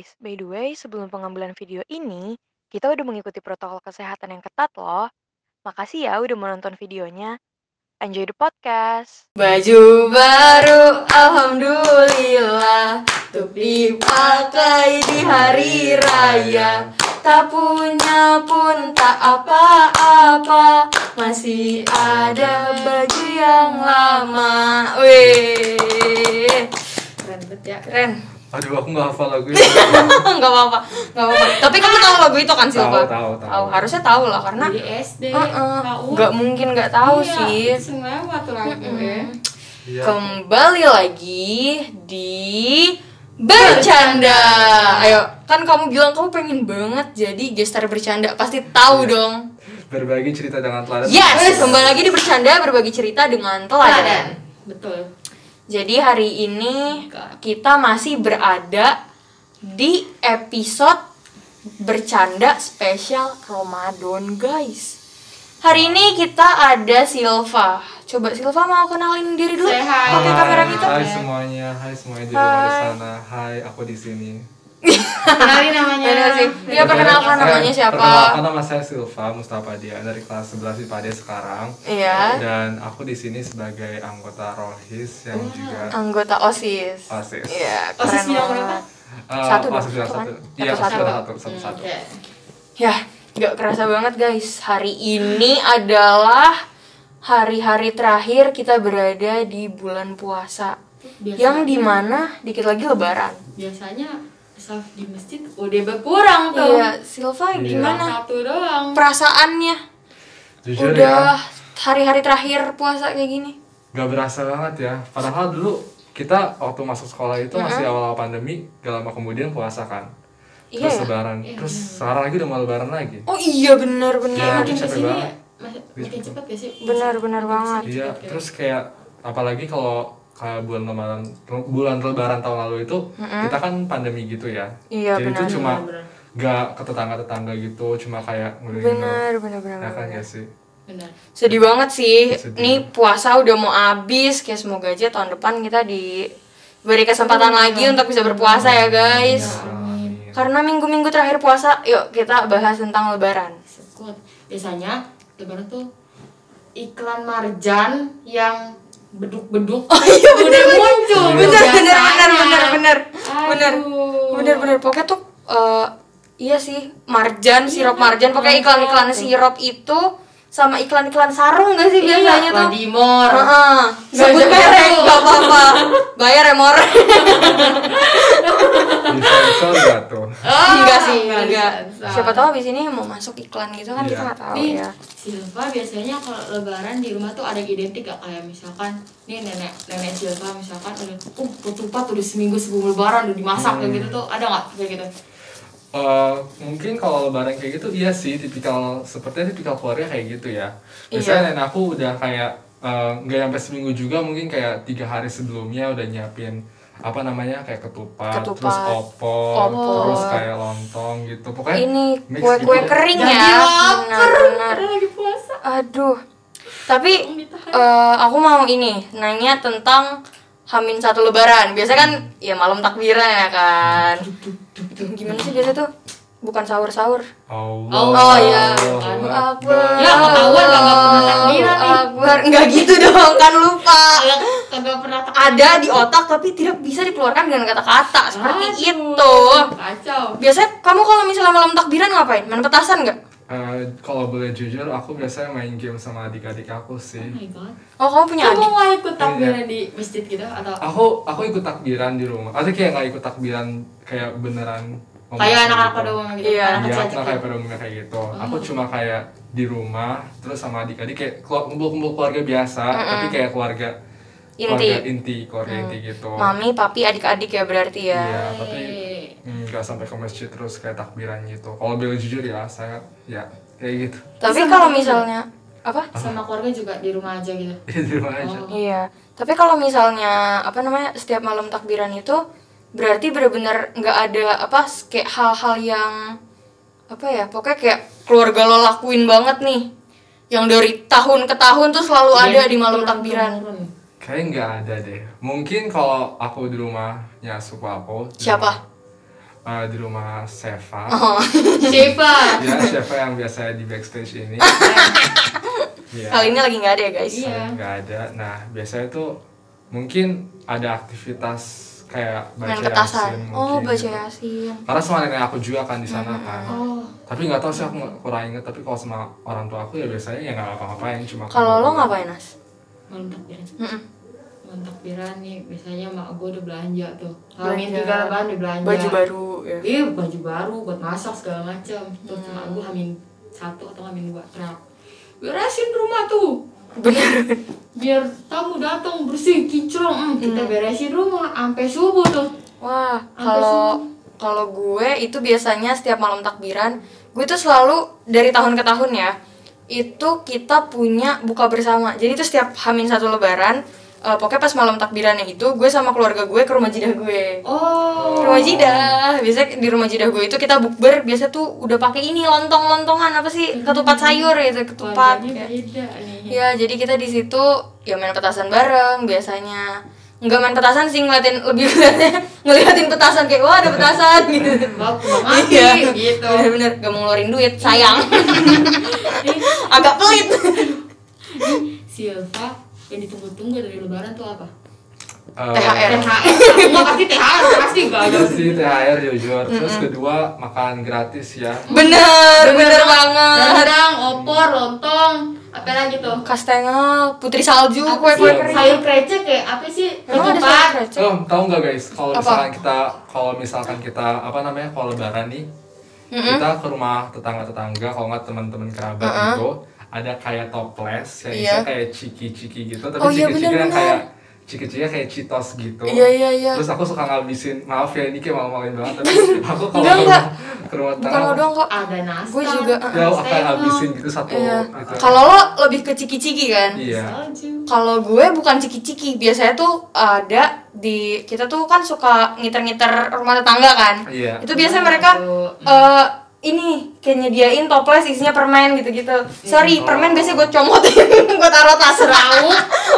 guys, by the way, sebelum pengambilan video ini, kita udah mengikuti protokol kesehatan yang ketat loh. Makasih ya udah menonton videonya. Enjoy the podcast. Baju baru, alhamdulillah, untuk dipakai di hari raya. Tak punya pun tak apa-apa, masih ada baju yang lama. Wih, keren banget ya, keren. Aduh, aku nggak hafal lagu itu. Nggak apa-apa, nggak apa-apa. Tapi kamu tahu lagu itu kan, Silva? Tahu, tahu, tahu. harusnya tahu lah karena di SD Heeh. tahu nggak mungkin nggak tahu Iya, sih. tuh lagu ya Iya. Kembali lagi di bercanda. Ayo, kan kamu bilang kamu pengen banget jadi gestar bercanda, pasti tahu Iya. dong. Berbagi cerita dengan teladan. Yes, kembali lagi di bercanda berbagi cerita dengan teladan. betul Jadi hari ini kita masih berada di episode bercanda spesial Ramadan, guys. Hari ini kita ada Silva. Coba Silva mau kenalin diri dulu Say hi. pakai kamera kita. Hai semuanya, hai semuanya di rumah di sana. Hai, aku di sini. Kenalin namanya Bener sih. Dia perkenalkan namanya siapa? Perkenalkan nama saya Silva Mustafa Dia dari kelas 11 IPA dia sekarang. Iya. Dan aku di sini sebagai anggota Rohis yang juga Anggota OSIS. OSIS. Iya, OSIS banget. berapa? Eh, Satu dong, satu satu. Iya, Satu, satu. satu, satu, satu. Ya, nggak kerasa banget guys. Hari ini adalah hari-hari terakhir kita berada di bulan puasa. Biasa- Yang di mana dikit lagi lebaran. biasanya saf di masjid udah berkurang tuh Iya, Silva Iya. gimana satu doang perasaannya? Jujur Udah ya, hari-hari terakhir puasa kayak gini. gak berasa banget ya. Padahal dulu kita waktu masuk sekolah itu masih awal pandemi, gak lama kemudian puasa kan. Iya Terus ya? lebaran. Terus sekarang lagi udah mau lebaran lagi. Oh iya bener bener. Iya. makin ke sini makin cepet ya sih Benar benar banget. Iya, terus kayak apalagi kalau kayak bulan lebaran bulan lebaran tahun lalu itu kita kan pandemi gitu ya. Iya, Jadi benar, itu cuma benar. gak ke tetangga-tetangga gitu, cuma kayak ngeliling Bener bener bener. Ya kan bener. ya sih. benar Sedih banget sih. Sedih. Nih puasa udah mau habis. Kayak semoga aja tahun depan kita diberi kesempatan lagi untuk bisa berpuasa ya guys. Ya, amin. Karena minggu-minggu terakhir puasa, yuk kita bahas tentang lebaran. sekut biasanya lebaran tuh iklan marjan yang beduk-beduk Oh iya udah muncul. Bener bener bener bener bener bener. Bener bener pokoknya tuh eh, iya sih marjan sirup marjan. Pokoknya iklan-iklan sirup itu sama iklan-iklan sarung gak sih Iya, biasanya tuh Wadimor. Heeh. Sebut Gak merek gak apa-apa Bayar ya Mor Di sensor gak tuh? Ah, Enggak sih nggak enggak disensor. Siapa tahu abis ini mau masuk iklan gitu kan Iya. kita gak tahu Nih, ya Silva biasanya kalau lebaran di rumah tuh ada yang identik gak kayak misalkan nih nenek nenek Silva misalkan udah uh ketupat udah seminggu sebelum lebaran udah dimasak kayak gitu tuh ada nggak kayak gitu? Eh, mungkin kalau lebaran kayak gitu iya sih tipikal sepertinya tipikal keluarga kayak gitu ya biasanya nenek aku udah kayak eh, nggak sampai seminggu juga mungkin kayak tiga hari sebelumnya udah nyiapin apa namanya kayak ketupat, Ketupat, terus opor, opor. terus kayak lontong gitu pokoknya Ini mix kue-kue gitu. kering ya lapar. Benar-benar Udah lagi puasa. Aduh. Tapi eh, aku mau ini nanya tentang Hamin satu lebaran. Biasa kan ya malam takbiran ya kan. Gimana sih biasa tuh? Bukan sahur-sahur. Allah Oh iya. Aduh, Akbar. Ya, ketahuan nggak pernah takbiran. Akbar. Enggak gitu dong, kan lupa. Kagak pernah Ada di otak tapi tidak bisa dikeluarkan dengan kata-kata seperti Aduh, itu. Kacau. Biasanya kamu kalau misalnya malam takbiran ngapain? Main petasan nggak? Eh, kalau boleh jujur aku biasanya main game sama adik-adik aku sih Oh my god. Oh kamu punya Kamu adik? mau ikut takbiran di masjid gitu atau aku aku ikut takbiran di rumah atau kayak nggak ikut takbiran kayak beneran kayak anak-anak gitu. pada umumnya gitu? Iya. Anak Iya, kecil aku nggak gitu. kayak pada umumnya kayak gitu. Aku cuma kayak di rumah, terus sama adik-adik kayak kumpul-kumpul keluarga biasa, tapi kayak keluarga Inti. keluarga inti, keluarga inti gitu. Mami, papi, adik-adik ya berarti ya. Iya, tapi nggak sampai ke masjid terus kayak takbiran gitu. Kalau boleh jujur ya, saya ya kayak gitu. Tapi kalau misalnya apa? sama keluarga juga di rumah aja gitu. Ya di rumah aja. Oh. Iya. Tapi kalau misalnya apa namanya setiap malam takbiran itu berarti bener-bener nggak ada apa kayak hal-hal yang apa ya pokoknya kayak keluarga lo lakuin banget nih yang dari tahun ke tahun tuh selalu ada di malam takbiran. Kayaknya nggak ada deh. Mungkin kalau aku di rumahnya suku aku. Siapa? Eh, di rumah Seva. Oh. Ya, Seva yang biasa di backstage ini. Iya. Kali ini lagi nggak ada ya guys. Iya. Nggak ada. Nah, biasanya tuh mungkin ada aktivitas kayak baca Main petasan. yasin Oh, mungkin, baca gitu. yasin. Karena sama nenek aku juga kan di sana kan. Oh, Tapi nggak tahu sih aku kurang inget. Tapi kalau sama orang tua aku ya biasanya ya nggak apa-apain cuma. Kalau lo ngapain Nas? malam takbiran. Mm-mm. Takbiran nih, biasanya mak gue udah belanja tuh. Hamin tiga lebaran udah belanja. Baju baru ya. Iya, baju baru buat masak segala macam. Terus Hmm. mak gue hamin satu atau hamin dua teriak. Beresin rumah tuh. Bener. Biar tamu datang bersih kinclong. Hmm, kita Hmm. beresin rumah sampai subuh tuh. Wah, kalau kalau gue itu biasanya setiap malam takbiran, gue tuh selalu dari tahun ke tahun ya. Itu kita punya buka bersama. Jadi itu setiap Hamin satu lebaran, eh, pokoknya pas malam takbirannya itu gue sama keluarga gue ke rumah jidah gue. Oh. Rumah jidah. Biasanya di rumah jidah gue itu kita bukber, biasa tuh udah pakai ini lontong-lontongan apa sih? Ketupat sayur gitu, ketupat. Ya. Ya, jadi kita di situ ya main petasan bareng biasanya. Enggak main petasan sih ngeliatin lebih ngeliatin, ngeliatin petasan kayak wah ada petasan gitu. Mati Iya, gitu. Bener-bener gak mau ngeluarin duit, sayang. Agak pelit. Silva yang ditunggu-tunggu dari lebaran tuh apa? Eh, THR. THR. Enggak pasti THR, pasti enggak ada. Iya sih THR jujur. Terus kedua makan gratis ya. Bener, bener banget. Rendang, opor, lontong, apa lagi tuh? Kastengel, putri salju, Apa kue-kue sih? kering. Sayur krecek ya? Apa sih? Emang ada Ketupat. sayur krecek? Oh, tahu nggak guys? Kalau misalkan kita kalau misalkan kita apa namanya kalau lebaran nih, kita ke rumah tetangga-tetangga, kalau nggak teman-teman kerabat itu ada kayak toples yang Iya. isinya kayak ciki-ciki gitu, tapi Oh, iya, ciki-ciki yang benar-benar. kayak ciki-cikinya kayak Cheetos gitu. Iya, iya, iya. Terus aku suka ngabisin, maaf ya ini kayak malu-maluin banget, tapi aku kalau ke enggak. rumah, ke rumah lo doang kok. Ada nastar. Gue juga, ya aku akan Stengel. habisin gitu satu Iya. gitu. Kalau lo lebih ke ciki-ciki kan? Iya. Kalau gue bukan ciki-ciki, biasanya tuh ada di kita tuh kan suka ngiter-ngiter rumah tetangga kan. Iya. Itu biasanya mereka Tuh. Ini kayak nyediain toples isinya permen gitu-gitu. Sorry, Oh. permen biasanya gue comotin, gue taruh tas Tahu?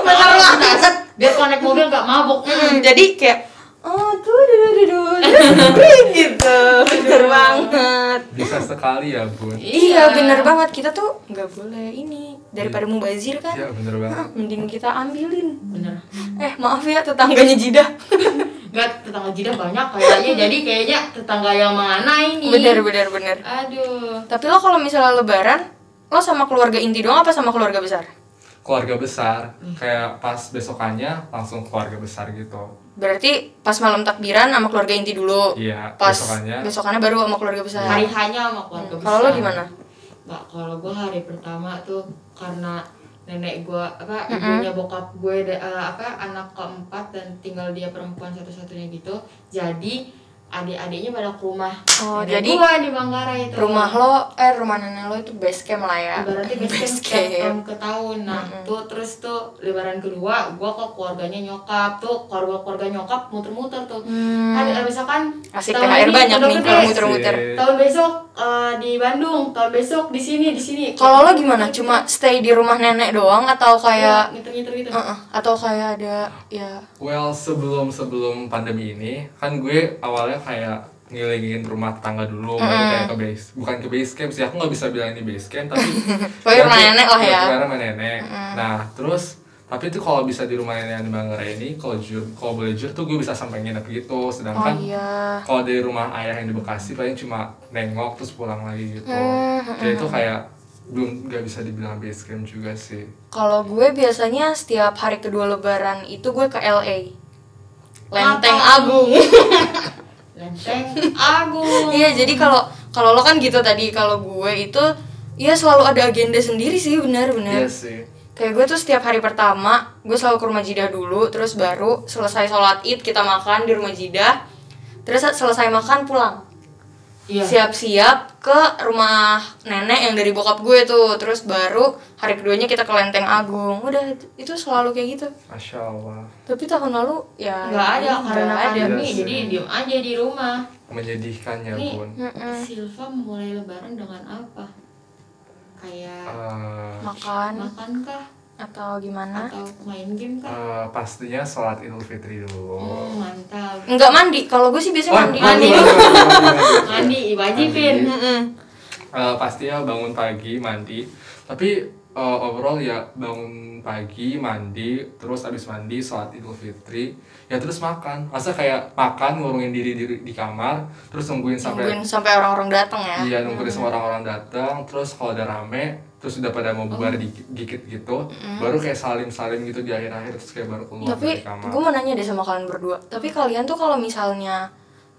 Banget. tas. Biar konek mobil gak mabuk. Hmm, jadi kayak oh tuh duh duh duh duh gitu. Bener banget. Bisa sekali ya bun. Iya, bener banget. Kita tuh nggak boleh ini daripada mubazir kan. Iya bener banget. Mending kita ambilin. Bener. Eh, maaf ya tetangganya Jidah. Enggak, tetangga jidah banyak kayaknya. Jadi kayaknya tetangga yang mana ini? bener bener bener. Aduh. Tapi lo kalau misalnya lebaran, lo sama keluarga inti doang apa sama keluarga besar? Keluarga besar, kayak pas besokannya langsung keluarga besar gitu. Berarti pas malam takbiran sama keluarga inti dulu. Iya, Pas besokannya. besokannya baru sama keluarga besar. Hari hanya sama keluarga besar. Kalau lo gimana? Mbak, kalau gue hari pertama tuh karena nenek gue apa ibunya bokap gue eh, apa anak keempat dan tinggal dia perempuan satu-satunya gitu. Jadi adik-adiknya pada ke rumah. Oh, jadi gue di Manggarai itu. Rumah lo, eh rumah nenek lo itu base camp lah ya. Ibaratnya base camp Base setiap camp. tahun ke tahun. Nah tuh terus tuh lebaran kedua Gue ke keluarganya nyokap. Tuh keluarga-keluarga nyokap muter-muter tuh. Hmm. Ada misalkan Asik tahun THR ini banyak nih kalau muter-muter. Tahun besok eh, di Bandung. Tahun besok di sini di sini. Kalau lo gimana? Cuma stay di rumah nenek doang atau kayak ngiter-ngiter gitu. Heeh, atau kayak ada ya. Well, sebelum sebelum pandemi ini, kan gue awalnya kayak ngelilingin rumah tetangga dulu, baru kayak ke base, bukan ke base camp sih, aku nggak bisa bilang ini base camp, tapi Pokoknya rumah nenek lah ya. Rumah nenek. Nah, terus tapi itu kalau bisa di rumah nenek yang di Manggarai ini, kalau jujur, kalau boleh jujur tuh gue bisa sampai nginep gitu, Oh sedangkan iya. kalau dari rumah ayah yang di Bekasi paling cuma nengok terus pulang lagi gitu. Hmm, Jadi itu kayak belum nggak bisa dibilang base camp juga sih. Kalau gue biasanya setiap hari kedua lebaran itu gue ke LA. Lenteng? Agung. Lenteng Agung Iya, jadi kalau kalau lo kan gitu tadi, kalau gue itu ya selalu ada agenda sendiri sih, benar-benar. Iya sih. Kayak gue tuh setiap hari pertama, gue selalu ke rumah Jidah dulu, terus baru selesai sholat id kita makan di rumah Jidah, terus selesai makan pulang. Iya Siap-siap ke rumah nenek yang dari bokap gue tuh, terus baru hari keduanya kita ke Lenteng Agung. Udah itu selalu kayak gitu. Masya Allah. Tapi tahun lalu ya nggak ada karena ada. pandemi Iya jadi diem aja di rumah Menyedihkan ya Nih. pun. Silva mulai lebaran dengan apa kayak Eh, Makan. makan kah atau gimana? Atau main game kan? Eh, pastinya sholat idul fitri dulu. Hmm, mantap. Enggak mandi. Kalau gue sih biasanya Oh, mandi. mandi, mandi. Mandi, mandi, mandi. mandi. Wajibin. Eh, pastinya bangun pagi mandi. Tapi eh, overall ya bangun pagi mandi terus abis mandi sholat idul fitri. Ya terus makan. Masa kayak makan ngurungin diri di, di kamar terus nungguin sampai nungguin sampai orang-orang datang ya? Iya nungguin semua orang-orang datang terus kalau udah rame terus udah pada mau bubar dikit, dikit gitu baru kayak salim salim gitu di akhir-akhir terus kayak baru keluar tapi dari kamar. gue mau nanya deh sama kalian berdua. Tapi kalian tuh kalau misalnya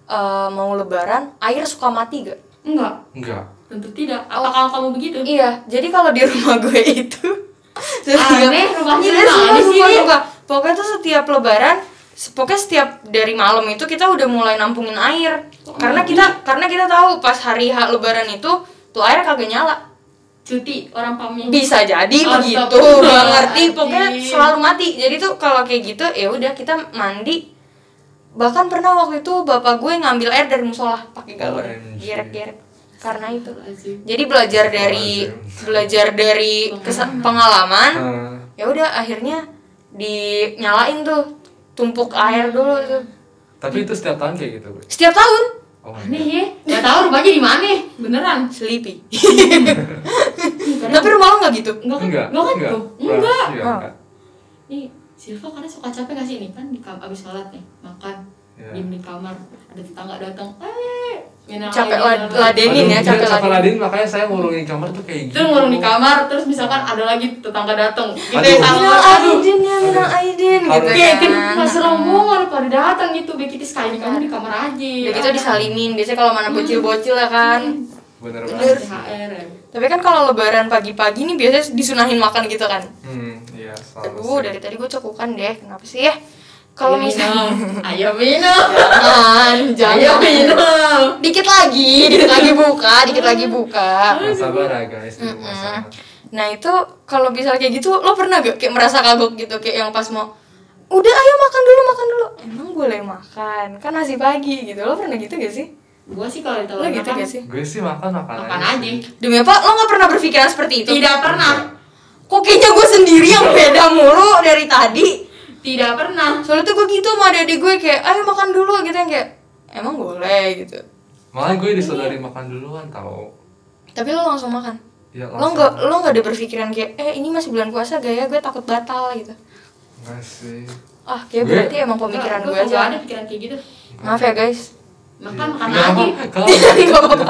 eh, mau lebaran air suka mati gak? Enggak. Enggak tentu tidak. Apakah kamu begitu? Iya jadi kalau di rumah gue itu Aneh, rumahnya Iya, sih? sumpah, sumpah. pokoknya tuh setiap lebaran pokoknya setiap dari malam itu kita udah mulai nampungin air. Karena kita karena kita tahu pas hari H lebaran itu tuh air kagak nyala. Cuti orang pamnya bisa jadi begitu Astagfirullahaladzim. gak ngerti. Pokoknya selalu mati. Jadi tuh kalau kayak gitu ya udah kita mandi. Bahkan pernah waktu itu bapak gue ngambil air dari musola pakai galon gerek-gerek karena itu. Jadi belajar dari belajar dari pengalaman Eh, ya udah akhirnya dinyalain tuh tumpuk air dulu tuh. Tapi itu setiap tahun kayak gitu setiap tahun. Oh aneh ya. Nggak tahu rumahnya di mana beneran. Sleepy. Tapi rumah lo nggak gitu? Enggak kan? Enggak enggak kan? enggak tuh. Enggak Iya, Oh. enggak nih Silva karena suka capek gak sih? Nih kan abis sholat nih makan Iya. diem di kamar ada tetangga datang eh Capek ladenin ya, capek iya, capek ladenin. ladenin makanya saya ngurungin di kamar tuh kayak gitu. terus ngurung di kamar terus misalkan ada lagi tetangga datang kita Aduh. yang sama aduh aidin ya minal aidin gitu kayak kan kan. Pas rombongan pada datang gitu biar kita sekali kamu di kamar aja. Udah gitu disalimin biasanya kalau mana bocil-bocil ya kan. Bener Bener. banget. THR ya. tapi kan kalau lebaran pagi-pagi nih biasanya disunahin makan gitu kan. Hmm iya selalu aduh sih. dari tadi gue cekukan deh kenapa sih ya kalau Ayo misalnya minum. Ayo minum. Jangan ayo jangan. minum. Dikit lagi dikit lagi buka dikit lagi buka. Sabar ya guys sana Nah itu kalau bisa kayak gitu lo pernah gak kayak merasa kagok gitu? Kayak yang pas mau udah ayo makan dulu makan dulu. Emang boleh makan? Kan masih pagi gitu. Lo pernah gitu gak sih? Gua sih kalau lo ditawarin gitu makan gak sih? Gue sih makan makan, makan aja demi apa? Lo nggak pernah berpikiran seperti itu? Tidak pernah. Kok kayaknya gue sendiri yang beda mulu dari tadi tidak pernah. Soalnya tuh gue gitu sama adik gue kayak ayo makan dulu gitu yang kayak emang boleh gitu. Malah gue disodari makan duluan tau. Tapi lo langsung makan? Ya lo nggak lo nggak ada berpikiran kayak eh ini masih bulan puasa gak ya? Gue takut batal gitu. Enggak sih. Ah kayak Gue- berarti emang pemikiran gue Gak aja. ada pikiran kayak gitu. Maaf ya guys. Makan makan Nggak aja apa- kalau Gak apa-apa.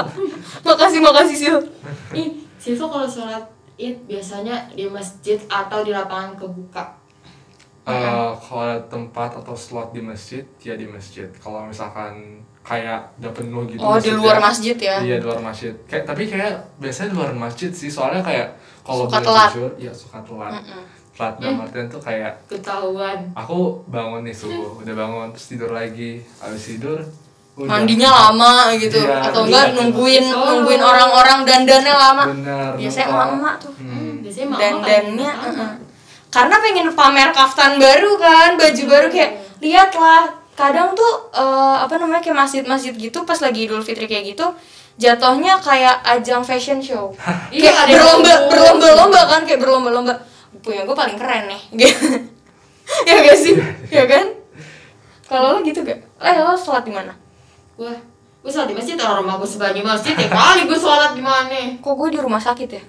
makasih makasih Sil. ih Silva kalau sholat id biasanya di masjid atau di lapangan kebuka Eh, kalau ada tempat atau slot di masjid ya di masjid kalau misalkan kayak udah penuh gitu Oh di luar masjid ya? iya di luar masjid kayak tapi kayak biasanya di luar masjid sih soalnya kayak kalau Suka boleh telat. jujur ya suka telat Mm-mm. telat dalam artian tuh kayak ketahuan aku bangun nih subuh udah bangun terus tidur lagi habis tidur udah. Mandinya lama gitu Iya, atau iya. enggak nungguin Betul. nungguin orang-orang dandannya lama. bener Biasanya emak-emak tuh. Hmm. biasanya mama Dandannya heeh. Karena pengen pamer kaftan baru kan, baju baru kayak lihatlah. Kadang tuh eh, apa namanya kayak masjid-masjid gitu pas lagi Idul Fitri kayak gitu jatuhnya kayak ajang fashion show. Iya, kayak berlomba berlomba-lomba kan kayak berlomba-lomba. Punya gue paling keren nih. Gitu. ya gak sih? ya kan? Kalau lo gitu gak? Eh lo sholat di mana? Wah, gue sholat di masjid, orang rumah gue sebagai masjid ya kali gue sholat di mana? Kok gue di rumah sakit ya?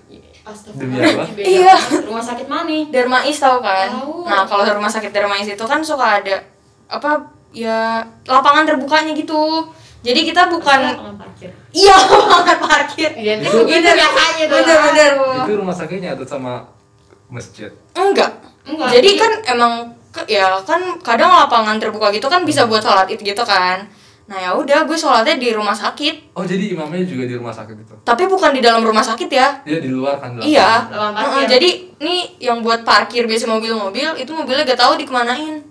Astagfirullah. Iya. Rumah sakit mana? Darmais tau kan? Tahu. Nah kalau rumah sakit Darmais itu kan suka ada apa ya lapangan terbukanya gitu. Jadi kita bukan Lapangan parkir. iya lapangan parkir. Identik Itu- begitu biasanya tuh. Bener-bener. itu rumah sakitnya atau sama masjid Enggak. Enggak. Jadi kan emang ya kan kadang lapangan terbuka gitu kan bisa buat sholat id gitu kan. Nah ya udah gue sholatnya di rumah sakit. oh jadi imamnya juga di rumah sakit itu Tapi bukan di dalam rumah sakit ya. dia di luar kan di. Iya. Lapangan parkir. Jadi nih yang buat parkir biasa mobil-mobil itu mobilnya gak tahu dikemanain.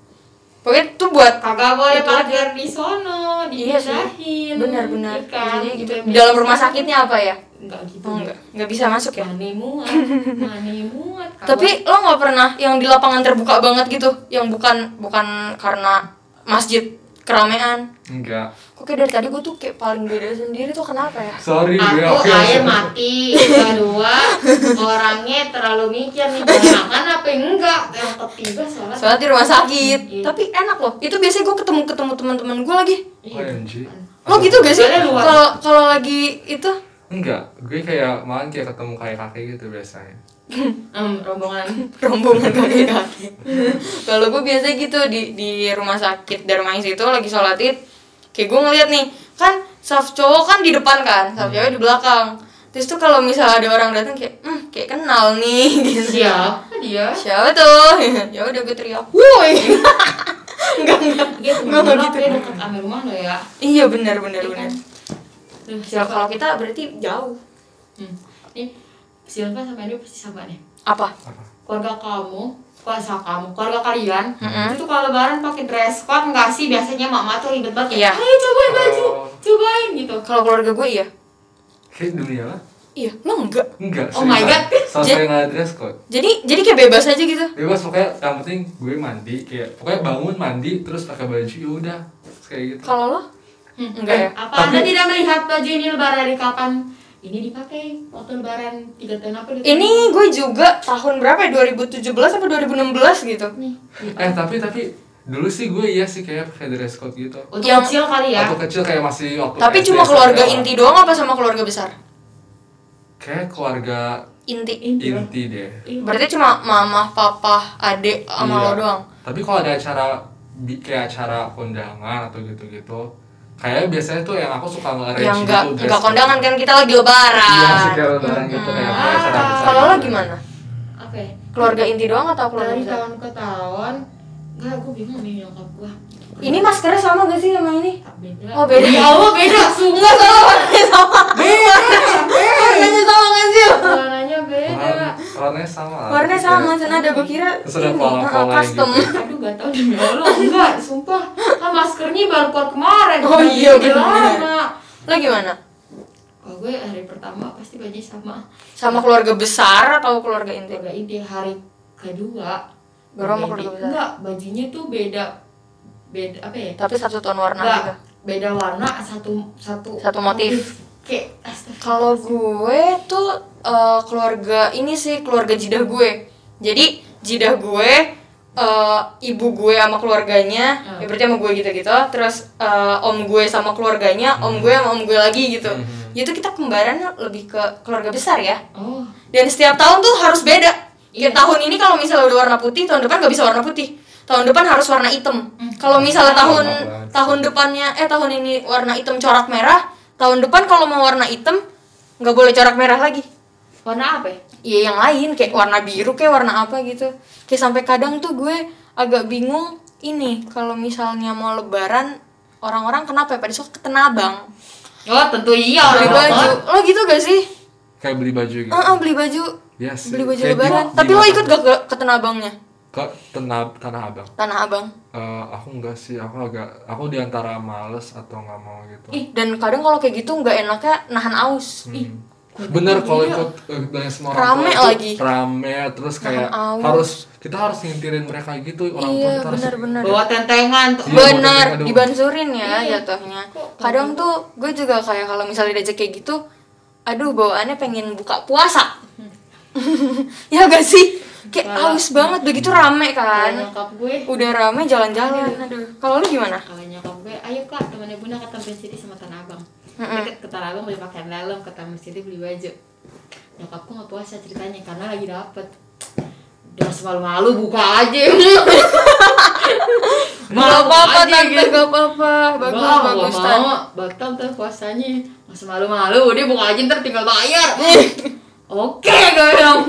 Pokoknya itu buat Kagak boleh Itu. parkir di sono, Iya sih. dipindahin. benar-benar Iya kan? Jadi gitu. Gitu Di dalam rumah sakitnya apa ya? Enggak gitu. Oh, enggak, enggak bisa masuk ya. Mani muat, mani muat. Tapi lo nggak pernah yang di lapangan terbuka banget gitu, yang bukan bukan karena masjid keramaian. enggak Kok kayak dari tadi gue tuh kayak paling beda sendiri tuh kenapa ya? sorry gue aku oke air mati, kedua orangnya terlalu mikir nih makan apa enggak yang ketiga sholat Soalnya di rumah sakit. Iya. Tapi enak loh. Itu biasanya gue ketemu ketemu teman-teman gue lagi. Iya. OMG. Lo gitu gak sih? Kalau kalau lagi itu Enggak, gue kayak malah kayak ketemu kayak kakek gitu biasanya. Em, rombongan rombongan kaki-kaki. Kalau gue biasa gitu di di rumah sakit Darmais itu lagi sholat id, kayak gue ngeliat nih kan saf cowok kan di depan kan, saf cewek di belakang. Terus tuh kalau misalnya ada orang datang kayak, hmm, kayak kenal nih gitu. siapa dia Siapa tuh? ya udah gue teriak, woi. enggak enggak. dia Gua nggak gitu. dia dekat rumah lo ya Iya benar benar Iya benar. Ya kalau kita berarti jauh. Hmm. Nih, Silva sama ini pasti sama nih. Apa? Apa? Keluarga kamu, keluarga kamu, keluarga kalian, Mm-mm. itu tuh kalau lebaran pakai dress code nggak sih? Biasanya mama tuh ribet banget. Ya, Ayo cobain baju, Oh. cobain gitu. Kalau keluarga gue iya. Kayak dunia lah. Iya, lo enggak. Enggak, Oh my God. Sampai nggak dress code. Jadi jadi kayak bebas aja gitu. Bebas pokoknya yang penting gue mandi kayak pokoknya bangun mandi terus pakai baju ya udah kayak gitu. Kalau lo? Hmm. Enggak ya? Apa Tapi- anda tidak melihat baju ini lebaran dari kapan? Ini dipakai waktu lebaran tiga tahun apa? gitu? Ini gue juga tahun berapa ya? 2017 atau 2016 gitu. nih. Eh tapi tapi dulu sih gue iya sih kayak pakai dress code gitu. Untuk Yang- kecil kali ya. Waktu kecil kayak masih waktu Tapi SD, cuma keluarga SMP lah. inti doang apa sama keluarga besar? Kayak keluarga Inti. Inti. inti deh. Iya. Berarti cuma mama, papa, adik sama Iya. lo doang. Tapi kalau ada acara kayak acara kondangan atau gitu-gitu, kayak biasanya tuh yang aku suka nge-arrange Yang gitu, enggak code. kondangan kan kita lagi lebaran. Iya sih kayak lebaran gitu kayak Hmm. Ah. Kalau lo gitu. gimana? Apa ya? Keluarga inti doang atau keluarga Dari tahun ke tahun, enggak, gue bingung nih nyokap gue. Ini maskernya sama gak sih sama ini? Beda. Oh, beda. Ya Allah beda, sungguh Enggak sama warnanya sama. Warnanya sama kan sih? Warna- Warnanya sama. Warnanya sama, sana ada gue kira ada ini uh, custom. gitu. Aduh gak tau demi Allah enggak, sumpah kan maskernya baru keluar kemarin Oh udah iya, bener. lama. Lo gimana? Kalau gue hari pertama pasti baju sama Sama keluarga besar atau keluarga inti? keluarga inti hari kedua Baru sama keluarga besar. Enggak, bajunya tuh beda beda apa ya? Tapi satu ton warna Enggak, juga. beda warna satu satu Satu motif. Kayak astaga. Kalau gue tuh eh, keluarga ini sih keluarga jidah gue. Jadi jidah gue eh, ibu gue sama keluarganya, Hmm. ya berarti sama gue gitu-gitu. Terus eh, om gue sama keluarganya, om gue sama om gue lagi gitu. Hmm. Itu kita kembaran lebih ke keluarga besar ya. Oh, Dan setiap tahun tuh harus beda. Kayak Iya. tahun ini kalau misalnya udah warna putih, tahun depan gak bisa warna putih. Tahun depan harus warna hitam. Kalau misalnya tahun tahun depannya eh tahun ini warna hitam corak merah, tahun depan kalau mau warna hitam nggak boleh corak merah lagi. warna apa ya? Iya yang lain kayak warna biru kayak warna apa gitu. Kayak sampai kadang tuh gue agak bingung ini kalau misalnya mau lebaran orang-orang kenapa ya pada suka ke Tanah Abang Oh, tentu iya. beli baju. Lo gitu gak sih? Kayak beli baju gitu. Heeh, beli baju. Sih. Beli baju Kayak lebaran. di- Tapi di lo ikut gak ke, ke Tanah Abangnya? Ke tanah tanah abang. Tanah Abang. Eh, aku enggak sih, aku agak aku di antara males atau nggak mau gitu. Ih, dan kadang kalau kayak gitu nggak enaknya nahan aus. Hmm. Bener kalau ikut eh, dari semua orang Rame tua lagi. rame terus kayak harus kita harus ngintirin mereka gitu orang tua Iya, harus benar-benar. Bawa tentengan tuh. Iya, Benar, aduh. dibansurin ya Iya. jatuhnya. Kadang tuh gue juga kayak kalau misalnya diajak kayak gitu, aduh bawaannya pengen buka puasa. ya gak sih? Kayak Kalau- haus banget begitu rame kan. nyokap gue, Udah rame jalan-jalan. Aduh. Kalau lu gimana? kalau nyokap gue, ayo kak temannya bunda ke Taman City sama Tanah Abang. Mm-mm. Deket ke Tanah Abang beli pakaian dalam, ke Taman City beli baju. Nyokapku nggak puasa ceritanya karena lagi dapet. Udah semalu-malu buka aja. Gak apa-apa tante, gitu. gak apa-apa. Bagus, Wah, bagus gak Tan. mau, batal tuh puasanya. Masih malu-malu, udah buka aja ntar tinggal bayar. Oke, gue bilang.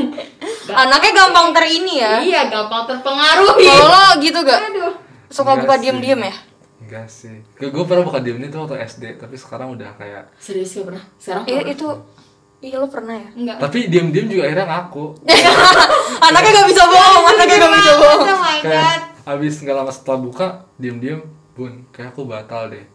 Gak- Anaknya gampang ter ini ya. Iya, gampang terpengaruhi. Kalau lo gitu gak? Aduh. Suka buka diem-diem ya? enggak sih gue, gue pernah buka diem itu waktu SD tapi sekarang udah kayak Serius gak pernah? Sekarang Iya itu Iya lo pernah ya? Enggak. tapi diem diem juga akhirnya ngaku Anaknya gak bisa bohong, anaknya gak bisa bohong Oh my god. kayak abis nggak lama setelah buka diem diem bun kayak aku batal deh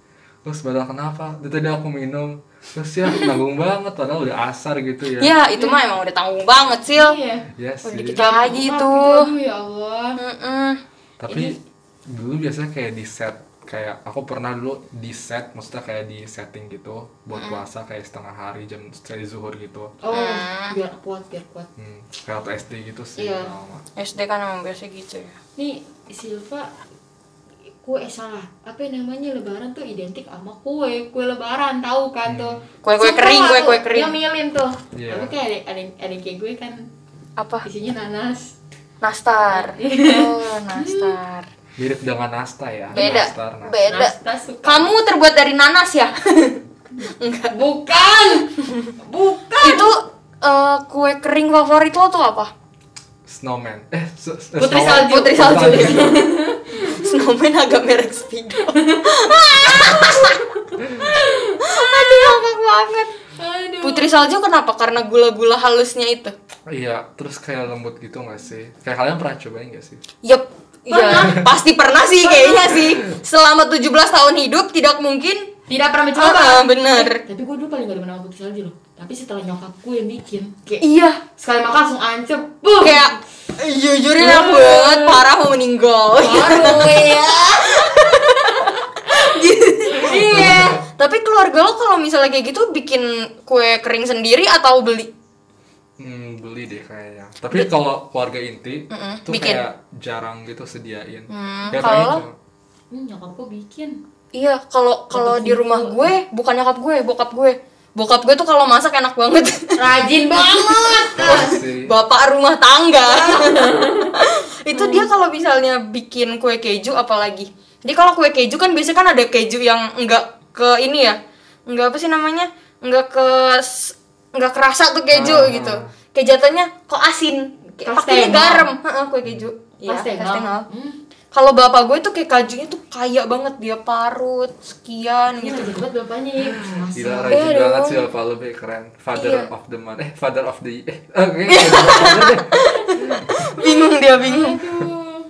terus batal kenapa Dari tadi aku minum terus ya nanggung banget padahal udah asar gitu ya Ya itu mah emang udah tanggung banget Sil Iya. Iya Udah sih dikit lagi Aduh ya Allah. Mm-mm. tapi dulu biasanya kayak di set kayak aku pernah dulu di set maksudnya kayak di setting gitu buat puasa kayak setengah hari jam dari zuhur gitu oh biar kuat biar kuat hmm, kayak waktu SD gitu sih Iya. lama. SD kan emang biasa gitu ya nih Silva kue eh, salah. Apa namanya lebaran tuh identik sama kue. Kue lebaran tahu kan tuh? Kue-kue Suka kering, lah kue-kue tuh kering. nyemilin tuh. Iya. tapi kayak ada ada ada yang kayak gue kan apa? isinya nanas. Nastar. Oh nastar. Mirip dengan Nasta ya. Beda. Nastar, Nastar. beda. Nasta suka. Kamu terbuat dari nanas ya? Bukan. Bukan. Itu eh, kue kering favorit lo tuh apa? Snowman. Eh Putri Snowman. salju. Putri salju. snowman agak merek speedo. Aduh ngakak banget. Aduh. Putri salju kenapa? Karena gula-gula halusnya itu. Iya terus kayak lembut gitu gak sih? Kayak kalian pernah cobain gak sih? Yup, ya pasti pernah sih kayaknya sih. Selama 17 tahun hidup tidak mungkin. Tidak pernah Ah, mencoba bener. tapi gue dulu paling gak demen sama putri salju loh tapi setelah nyokap gue yang bikin kayak Iya, sekali makan langsung ancep Buh. kayak jujurin aku banget parah mau meninggal. baru ya iya. Tapi keluarga lo kalau misalnya kayak gitu bikin kue kering sendiri atau beli? Hmm, beli deh kayaknya. Tapi kalau keluarga inti Mm-mm, tuh bikin. kayak jarang gitu sediain. Hmm, kalau hmm, gue bikin Iya, kalau kalau di rumah gue bukan nyokap gue, bokap gue. Bokap gue tuh kalau masak enak banget. rajin banget Iya. Bapak rumah tangga. itu dia kalau misalnya bikin kue keju apalagi. Jadi kalau kue keju kan biasanya kan ada keju yang enggak ke ini ya. Enggak apa sih namanya? Enggak ke enggak kerasa tuh keju Ah. gitu. Kayak jatuhnya kok asin. Pakainya garam, Heeh, kue keju. Iya, Kastengel. kastengel. Hmm. Kalau bapak gue tuh kayak kajunya tuh kaya banget dia parut sekian Ini gitu. banget bapaknya ya Gila rajin Iya banget dong. sih Bapak lebih keren. Father Iya. of the month. Eh, father of the eh deh. Bingung dia bingung. Aduh.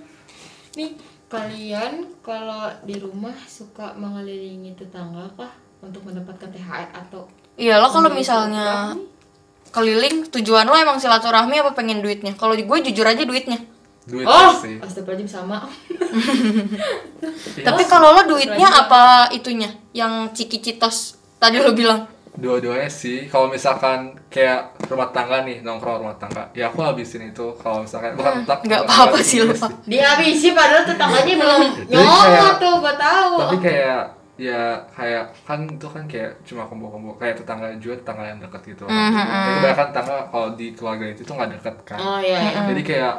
Nih, kalian kalau di rumah suka mengelilingi tetangga kah untuk mendapatkan THR atau Iya lo kalau misalnya keliling tujuan lo emang silaturahmi apa pengen duitnya? Kalau di gue jujur aja duitnya. Duit Oh, sih. astagfirullahaladzim sama. Tapi kalau lo duitnya apa itunya? Yang ciki-citos tadi lo bilang. Dua-duanya sih. Kalau misalkan kayak rumah tangga nih, nongkrong rumah tangga. Ya aku habisin itu kalau misalkan bukan tak nggak bukan apa-apa sih lo. juga Dihabisi padahal tetangganya belum nyolot tuh, gua tahu. tapi kayak ya kayak kan itu kan kayak cuma kumpul-kumpul kayak tetangga juga tetangga yang dekat gitu kan. Jadi kebanyakan tetangga kalau di keluarga itu tuh nggak deket kan. Oh iya. iya. Jadi kayak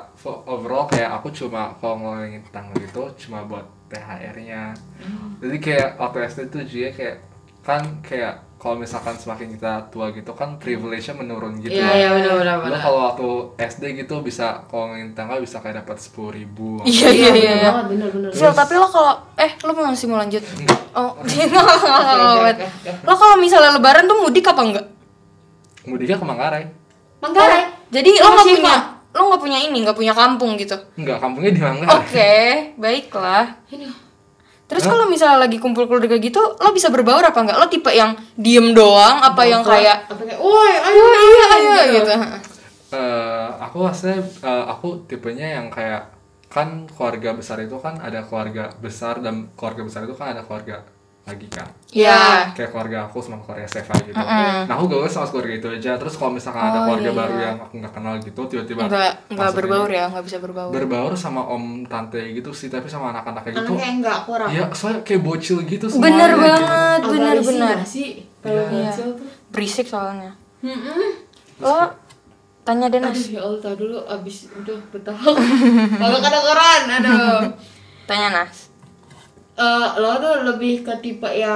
overall kayak aku cuma kalau ngelilingin tetangga itu cuma buat THR-nya. Jadi kayak waktu SD tuh juga kayak kan kayak kalau misalkan semakin kita tua gitu kan privilege-nya menurun gitu. Iya, iya benar benar Lo benar. kalau waktu SD gitu bisa kalau ngelilingin tetangga bisa kayak dapat sepuluh ribu. Iya iya iya. benar iya. Sil, tapi lo kalau eh lo mau masih mau lanjut? Oh, oke, nggak oke, oke. Lo kalau misalnya lebaran tuh mudik apa enggak? Mudiknya ke Manggarai. Manggarai. Jadi lo nggak punya lo nggak punya ini, nggak punya kampung gitu. Enggak, kampungnya di Manggarai. Oke, baiklah. Aduh. Terus kalau misalnya lagi kumpul keluarga gitu, lo bisa berbaur apa enggak? Lo tipe yang diem doang apa yang kayak apa kayak, "Woi, ayo, iya ayo gitu. Eh, aku aslinya eh, aku tipenya yang kayak kan keluarga besar itu kan ada keluarga besar dan keluarga besar itu kan ada keluarga lagi kan Iya. kayak keluarga aku sama keluarga Seva gitu nah aku gaul sama keluarga itu aja terus kalau misalkan ada Oh, keluarga iya, baru yang aku nggak kenal gitu tiba-tiba masuk berbaur ini. ya, enggak bisa berbaur. berbaur sama om tante gitu sih tapi sama anak-anaknya gitu Anaknya enggak kurang. Iya, soalnya kayak bocil gitu semuanya. Bener gitu. banget, Agak bener risih bener. sih kalau Iya. bocil tuh. Berisik soalnya. Mm-mm. Lo tanya deh Nas. Aduh ya Allah, tahu dulu abis udah betah. Kalau kedengeran, aduh. Tanya Nas. Eh, lo tuh lebih ke tipe ya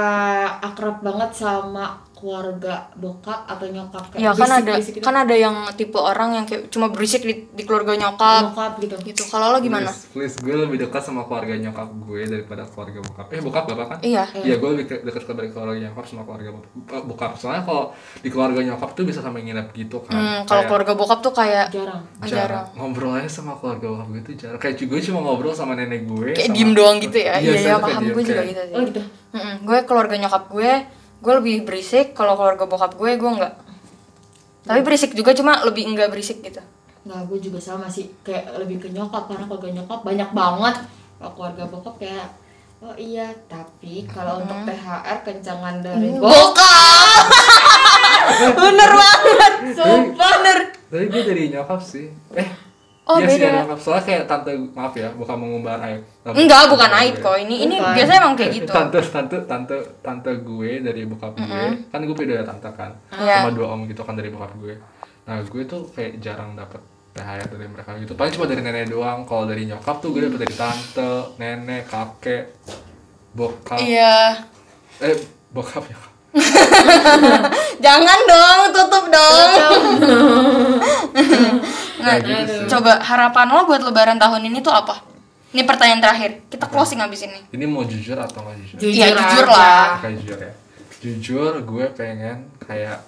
akrab banget sama keluarga bokap atau nyokap Ya kan ada gitu? kan ada yang tipe orang yang kayak cuma berisik di, di keluarga nyokap nyokap gitu. gitu. Kalau lo gimana? Please, please, gue lebih dekat sama keluarga nyokap gue daripada keluarga bokap. Eh, bokap bapak kan? Iya. Iya, gue lebih ke- dekat keluarga keluarga nyokap sama keluarga eh, bokap. Soalnya kalau di keluarga nyokap tuh bisa sampai nginep gitu kan. Hmm, kalau Kayak keluarga bokap tuh kayak Jarang. jarang. Ngobrol aja sama keluarga bokap gue tuh jarang. Kayak gue cuma ngobrol sama nenek gue. Kayak sama- diem doang gitu ya. Iya, iya, kayak paham gue juga kayak- gitu sih. Oh gitu. Mm-mm. Gue keluarga nyokap gue, gue lebih berisik. Kalau keluarga bokap gue, gue enggak. Tapi berisik juga cuma lebih enggak berisik gitu. Nah, gue juga sama sih kayak lebih ke nyokap karena keluarga nyokap banyak banget. Kalau keluarga bokap kayak oh iya tapi kalau untuk THR kencangan dari Mm. bokap Bokap. Bener banget. sumpah Bener. Tapi gue dari nyokap sih. Eh, Oh, iya sih beda. nyokap. Soalnya kayak tante, maaf ya, bukan mengumbar aib. Tante- Enggak, bukan aib kok. Ini ini Bukan. biasanya emang kayak gitu. Tante, tante, tante, tante gue dari bokap gue. Kan gue beda tante kan. Iya. Sama dua om gitu kan dari bokap gue. Nah, gue tuh kayak jarang dapet THR dari mereka gitu. Paling cuma dari nenek doang. Kalau dari nyokap tuh gue dapet dari tante, nenek, kakek, bokap. Iya. Eh, bokap ya. Jangan dong, tutup dong. nah, gitu coba harapan lo buat lebaran tahun ini tuh apa? Ini pertanyaan terakhir. Kita closing abis ini. Ini mau jujur atau nggak jujur? jujur, Iya, jujur aja. lah. kayak jujur ya jujur gue pengen kayak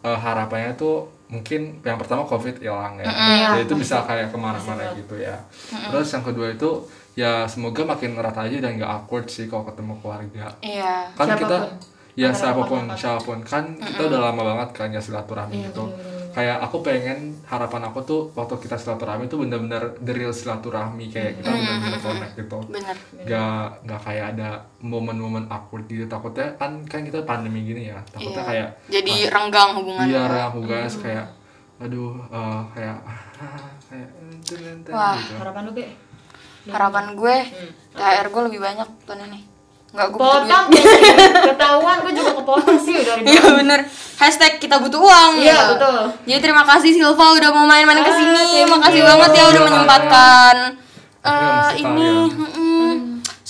eh, harapannya tuh mungkin yang pertama covid hilang ya Iya, ya itu bisa kayak ke mana-mana gitu ya terus yang kedua itu ya semoga makin erat aja dan gak awkward sih kalau ketemu keluarga Iya. kan kita Siapa pun. ya Antara siapa pun siapa pun kan kita udah lama banget kan ya silaturahmi gitu kayak aku pengen harapan aku tuh waktu kita silaturahmi tuh bener-bener the real silaturahmi kayak kita bener-bener connect gitu Bener. nggak nggak kayak ada momen-momen awkward gitu takutnya kan kan kita pandemi gini ya takutnya Iya. kayak Jadi renggang hubungan. biar aku guys kayak aduh eh, kayak kayak Wah. gitu. harapan lu be Harapan gue THR gue lebih banyak tahun ini. Enggak gue potong ketahuan gue juga kepotong sih dari Iya bener. Hashtag kita butuh uang. Iya, betul. Jadi terima kasih Silva udah mau main-main ke Ah, sini. thank Makasih banget ya udah Iya, menyempatkan. Masih ini.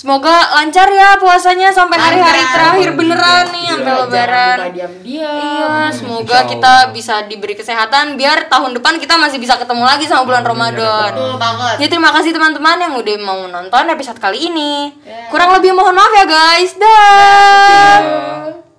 Semoga lancar ya puasanya sampai hari-hari terakhir beneran nih Iya, sampai jangan lebaran. diam-diam Iya, semoga kita bisa diberi kesehatan biar tahun depan kita masih bisa ketemu lagi sama bulan ya Ramadan. Rabbal betul banget Jadi terima kasih teman-teman yang udah mau nonton episode kali ini. Ya. Kurang lebih mohon maaf ya guys. Dah. Ya.